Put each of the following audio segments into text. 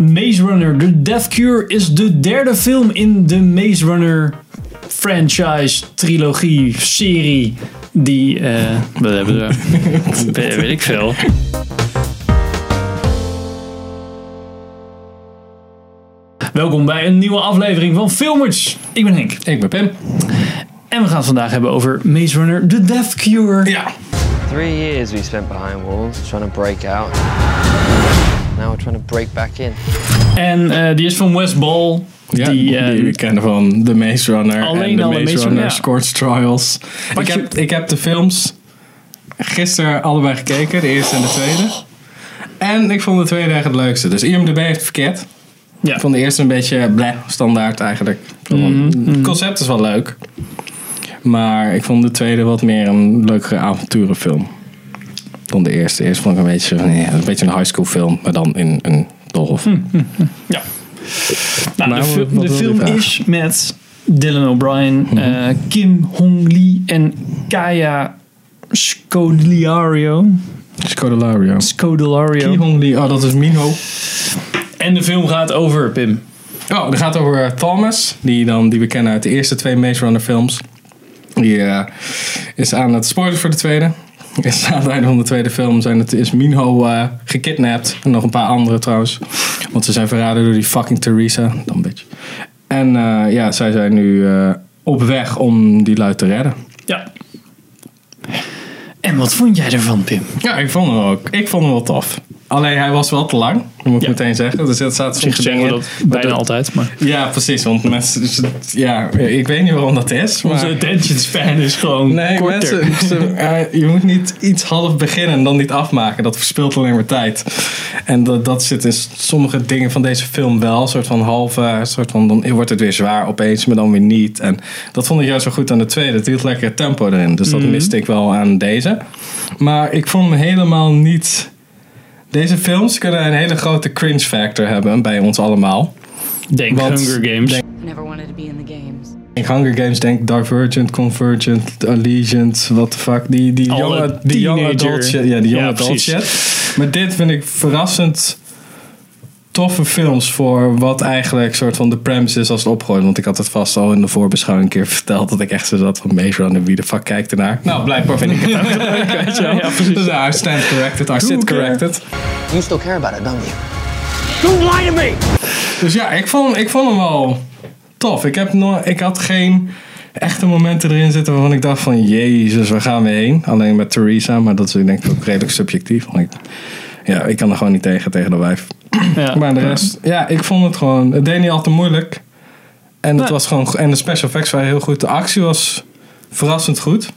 Maze Runner The Death Cure is de derde film in de Maze Runner franchise, trilogie, serie. Die, eh wat hebben we? weet, weet ik veel. Welkom bij een nieuwe aflevering van Filmers. Ik ben Henk. Ik ben Pim. En we gaan het vandaag hebben over Maze Runner The Death Cure. Ja. Three years we spent behind walls trying to break out. Now we're trying to break back in. En eh, die is van Wes Ball. Ja, die, die, eh, we kennen van The Maze Runner en The Maze, Maze Runner ja. Scorch Trials. Ik heb, ik heb de films gisteren allebei gekeken, de eerste en de tweede. En ik vond de tweede echt het leukste. Dus IMDb heeft het verkeerd. Ja. Ik vond de eerste een beetje bleh, standaard eigenlijk. Mhm, Het concept is wel leuk. Maar ik vond de tweede wat meer een leukere avonturenfilm. Dan de eerste. Eerst vond ik een beetje, ja, een beetje een high school film, maar dan in een doolhof. Hm. Ja. Nou, Maar de, film is met Dylan O'Brien, Mhm. eh, Kim Hong Lee en Kaya Scodelario. Scodelario. Scodelario. Ki Hong Lee, oh dat is Minho. En de film gaat over Pim. Oh, het gaat over Thomas, die, dan, die we kennen uit de eerste twee Maze Runner films. Die eh, is aan het spoiler voor de tweede. Is aan het einde van de tweede film zijn het, is Minho eh, gekidnapt. En nog een paar anderen trouwens. Want ze zijn verraden door die fucking Theresa. Dan beetje. En eh, ja, zij zijn nu eh, op weg om die luid te redden. Ja. En wat vond jij ervan, Pim? Ja, ik vond hem ook. Ik vond hem wel tof. Alleen hij was wel te lang, dat moet ik meteen zeggen. Dus er staat soms zeggen we dat bijna altijd, maar... Ja, precies. Want mensen, ja, ik weet niet waarom dat is. Maar... Onze attention span is gewoon Nee, korter. mensen, ze- eh, je moet niet iets half beginnen en dan niet afmaken. Dat verspilt alleen maar tijd. En dat, dat zit in sommige dingen van deze film wel. Een soort van halve, soort van, dan wordt het weer zwaar opeens, maar dan weer niet. En dat vond ik juist zo goed aan de tweede. Het hield lekker tempo erin. Dus dat miste ik wel aan deze. Maar ik vond hem helemaal niet... Deze films kunnen een hele grote cringe factor hebben bij ons allemaal. Denk Want- Hunger Games. denk- never wanted to be in the games. In Hunger Games denk Divergent, Convergent, Allegiant, what the fuck. Die, die Alle jonge, die young teenager. adult shit. Ja, die young Ja, adult precies. shit. Maar dit vind ik verrassend toffe films voor wat eigenlijk soort van de premise is als het opgooit. Want ik had het vast al in de voorbeschouwing een keer verteld dat ik echt zo zat van Maze Runner, wie de fuck kijkt ernaar? Nou, blijkbaar vind ik het ook leuk, weet je wel. Ja, precies. Dus I stand corrected, I sit care? corrected. You still care about it, don't you? Dus ja, ik vond, ik vond hem wel tof. Ik, heb nog, ik had geen echte momenten erin zitten waarvan ik dacht van... Jezus, waar gaan we heen? Alleen met Theresa, maar dat is denk ik ook redelijk subjectief. Want ik, ja, ik kan er gewoon niet tegen, tegen de wijf. Ja. Maar de rest, ja, ik vond het gewoon... Het deed niet al te moeilijk. En, het Nee. was gewoon, en de special effects waren heel goed. De actie was verrassend goed.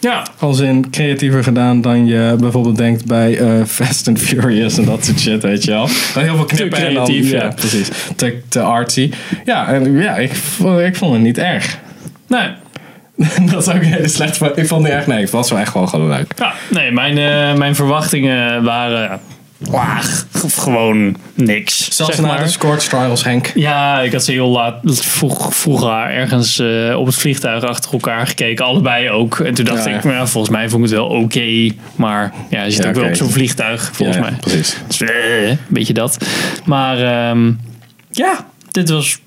Ja. Als in creatiever gedaan dan je bijvoorbeeld denkt bij eh, Fast and Furious en dat soort shit, weet je wel. Dan heel veel knippen en dan, creatief, ja. precies. Te, te artsy. Ja, en ja ik, ik vond het niet erg. Nee. dat is ook hele slechte... Ik vond het niet erg, nee. Het was wel echt gewoon, gewoon leuk. Ja, nee, mijn, eh, mijn verwachtingen waren ah, g- gewoon niks. Zelfs zeg na maar. de Scorch Trials, Henk. Ja, ik had ze heel laat, vroeg, vroeger ergens eh, op het vliegtuig achter elkaar gekeken. Allebei ook. En toen dacht Ja, ik, nou, volgens mij vond ik het wel oké. maar ja, je zit Ja, ook wel op zo'n vliegtuig, volgens Ja, mij. precies. Dus, een beetje dat. Maar ehm, ja, dit was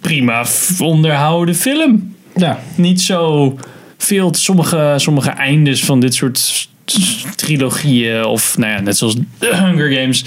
prima onderhouden film. Ja, Niet zo veel, sommige, sommige eindes van dit soort trilogieën of nou ja, net zoals de Hunger Games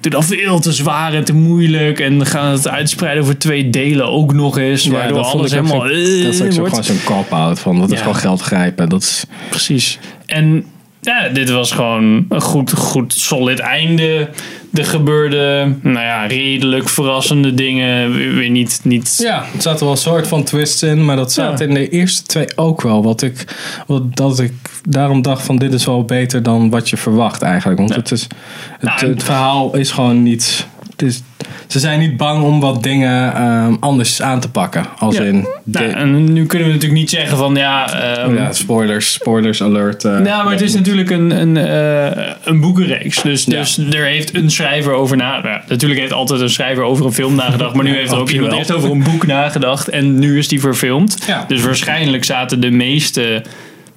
doen dan veel te zwaar en te moeilijk en gaan het uitspreiden over twee delen ook nog eens, ja waardoor alles helemaal zo- eh, Dat is ook zo, wordt. gewoon zo'n cop-out van. Dat is Ja. gewoon geld grijpen. Dat is... Precies. En ja, dit was gewoon een goed, goed solid einde. Er gebeurde, nou ja, redelijk verrassende dingen. Weer niet, niet Ja, er zaten wel een soort van twists in, maar dat zat Ja. in de eerste twee ook wel. Wat ik, wat, dat ik daarom dacht van dit is wel beter dan wat je verwacht eigenlijk. Want Ja. het, is, het, Nou, het verhaal is gewoon niet... Het is, ze zijn niet bang om wat dingen ehm, anders aan te pakken. Als Ja. in... Nou, de- en nu kunnen we natuurlijk niet zeggen van ja. ehm, ja, spoilers, spoilers alert. eh. Nou, maar het is natuurlijk een, een, eh, een boekenreeks. Dus, dus er heeft een schrijver over nagedacht. natuurlijk heeft altijd een schrijver over een film nagedacht. Maar nu heeft er ook iemand eerst over een boek nagedacht. En nu is die verfilmd. Ja. Dus waarschijnlijk zaten de meeste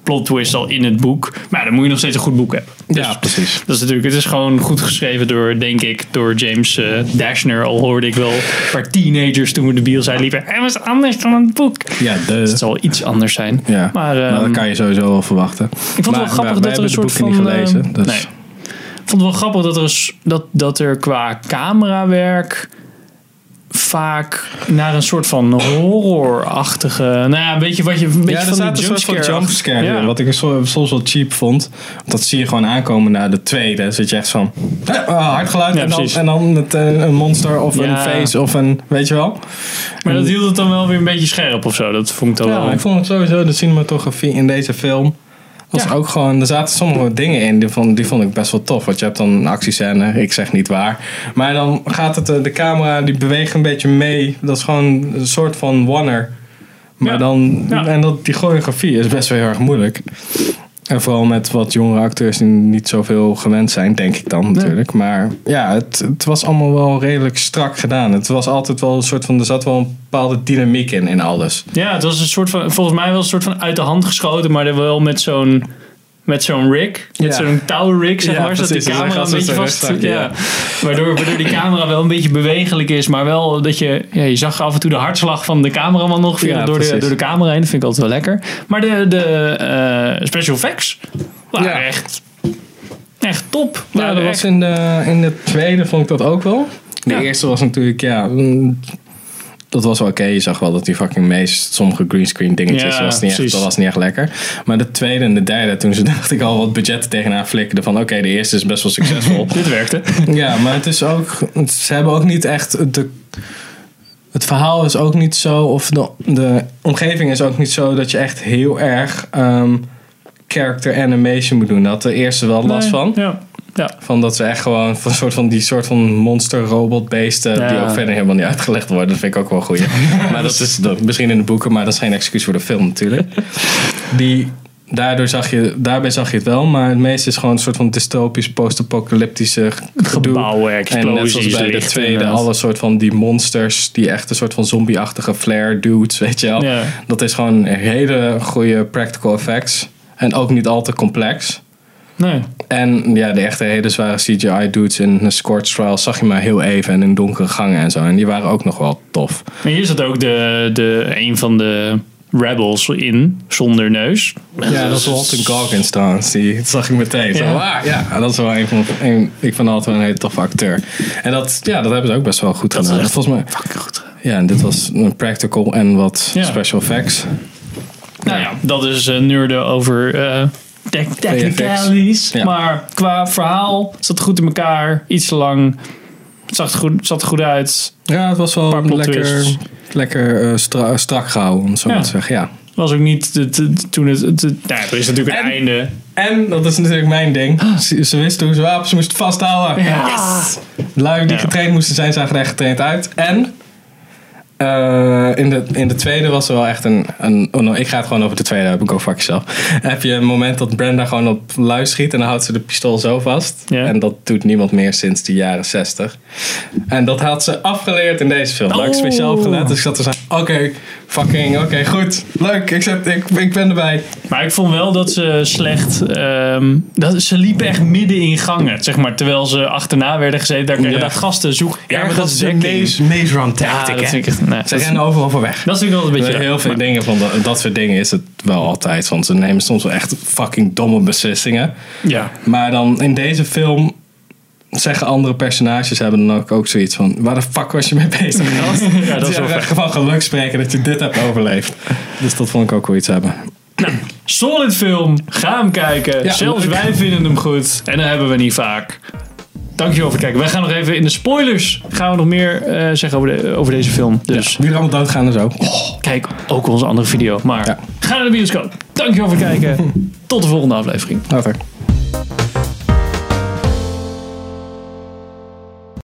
plot twist al in het boek. Maar dan moet je nog steeds een goed boek hebben. Dus ja, precies. dat is natuurlijk, het is gewoon goed geschreven door, denk ik, door James eh, Dashner. Al hoorde ik wel een paar teenagers toen we de bios liepen. Hij was anders dan het boek. Ja, de, Dus het zal iets anders zijn. ja. Maar, Maar, ehm, dat kan je sowieso wel verwachten. Ik vond het wel Maar grappig wij- dat wij er een soort van. niet gelezen, eh, dus- nee. Ik vond het wel grappig dat er, dat, dat er qua camerawerk vaak naar een soort van horrorachtige. Nou ja, weet je wat je. Een beetje Ja, er staat een soort van jumpscare- Ja. Wat ik so- soms wel cheap vond. Want dat zie je gewoon aankomen naar de tweede. Dan zit je echt van... eh, hard geluid Ja, en, dan, en dan met eh, een monster of een Ja. face of een... Weet je wel? Maar dat hield het dan wel weer een beetje scherp of zo. Dat vond ik dan Ja, wel. maar ik vond het sowieso de cinematografie in deze film... Was Ja. ook gewoon, er zaten sommige dingen in die vond, die vond ik best wel tof. Want je hebt dan een actiescène, ik zeg niet waar. Maar dan gaat het, eh, de camera die beweegt een beetje mee. Dat is gewoon een soort van wanner. Maar Ja. dan, Ja. en dat, die choreografie is best wel heel erg moeilijk. En vooral met wat jongere acteurs die niet zoveel gewend zijn, denk ik dan natuurlijk. Maar ja, het, het was allemaal wel redelijk strak gedaan. Het was altijd wel een soort van, er zat wel een bepaalde dynamiek in, in alles. Ja, het was een soort van. Volgens mij wel een soort van uit de hand geschoten, maar dan wel met zo'n. Met zo'n rig, met Ja. zo'n touwrig, zeg Ja, maar, zodat precies. die Dus hij camera een beetje vast... Ja. Waardoor, waardoor die camera wel een beetje bewegelijk is, maar wel dat je... Ja, je zag af en toe de hartslag van de cameraman nog door, de, door de camera heen. Dat vind ik altijd wel lekker. Maar de, de eh, special effects waren echt, echt top. Ja, dat echt- was in de, in de tweede vond ik dat ook wel. De eerste was natuurlijk, ja, mm, dat was wel oké. Je zag wel dat die fucking meest sommige greenscreen dingetjes, Ja, was niet echt, dat was niet echt lekker. Maar de tweede en de derde, toen ze dacht ik al wat budgetten tegenaan flikkerden van oké, de eerste is best wel succesvol. Dit werkte. ja, maar het is ook, ze hebben ook niet echt de het verhaal is ook niet zo, of de, de omgeving is ook niet zo dat je echt heel erg ehm, character animation moet doen. Daar had de eerste wel last Nee, van. Ja. Ja. Van dat ze echt gewoon van een soort van die soort van monster robot beesten die ook verder helemaal niet uitgelegd worden. Dat vind ik ook wel goed. maar dat is dat- misschien in de boeken, maar dat is geen excuus voor de film natuurlijk. Die daardoor zag je, daarbij zag je het wel, maar het meeste is gewoon een soort van dystopisch, post-apocalyptische gedoe. Gebouwen, En net zoals explosies, bij de tweede, inderdaad. alle soort van die monsters, die echt een soort van zombie-achtige flare dudes, weet je wel. Ja. Dat is gewoon hele goede practical effects. En ook niet al te complex. Nee. En ja, de echte hele zware CGI-dudes in een Scorch Trial zag je maar heel even en in donkere gangen en zo. En die waren ook nog wel tof. Maar hier zat ook de, de, een van de rebels in, zonder neus. Ja, dat is Walton Goggins trouwens. Die dat zag ik meteen. Ja. ah, ja, dat is wel een van een, ik vind altijd wel een hele toffe acteur. En dat, ja, dat hebben ze ook best wel goed Dat gedaan. echt Volgens mij, goed. ja, en dit was een practical en wat Ja. special effects. Nou ja, dat is uh, nerden over eh technicalities. Ja. Maar qua verhaal zat het goed in elkaar. Iets te lang. Het zag er goed, zat er goed uit. Ja, het was wel lekker, twists. lekker stra- strak gehouden, om zo Ja. maar te zeggen. Ja. Was ook niet de, de- de- toen het. nou ja, er is natuurlijk een En- einde. En, dat is natuurlijk mijn ding, ze, ze wisten hoe ze wapens moesten vasthouden. Ja. Yes! Lui die getraind moesten zijn, zagen er echt getraind uit. En eh, in, de, in de tweede was er wel echt een... een oh no, ik ga het gewoon over de tweede hebben, go fuck yourself. Heb je een moment dat Brenda gewoon op lui schiet en dan houdt ze de pistool zo vast. En dat doet niemand meer sinds de jaren 60. En dat had ze afgeleerd in deze film. Daar heb ik Oh. speciaal op gelet. Dus ik zat te zeggen, oké, fucking, oké, goed. Leuk, ik, zet, ik, ik ben erbij. Maar ik vond wel dat ze slecht. ehm, dat, ze liepen echt midden in gangen. Zeg maar, terwijl ze achterna werden gezeten. Daar kregen Ja. daar gasten zoek. Ja, maar dat ergens is de dekking. maze, maze run Ja, tactic, vind ik. Nee, Ze dat, is- rennen overal voor weg. dat vind ik wel een beetje. heel veel dingen van dat, dat soort dingen is het wel altijd. Want ze nemen soms wel echt fucking domme beslissingen. Ja. Maar dan in deze film zeggen andere personages hebben dan ook, ook zoiets van... Waar de fuck was je mee bezig? gast? Ja, dat is wel echt gewoon geluk spreken dat je dit hebt overleefd. Dus dat vond ik ook wel iets hebben. Solid film. Ga hem kijken. Ja, Zelfs wij vinden hem goed. En dat hebben we niet vaak. Dankjewel voor het kijken. Wij gaan nog even in de spoilers. Gaan we nog meer eh, zeggen over, de, over deze film. Dus Wie er allemaal doodgaan en zo. kijk ook onze andere video. Maar Ja. ga naar de bioscoop. Dankjewel voor het kijken. Tot de volgende aflevering. Later.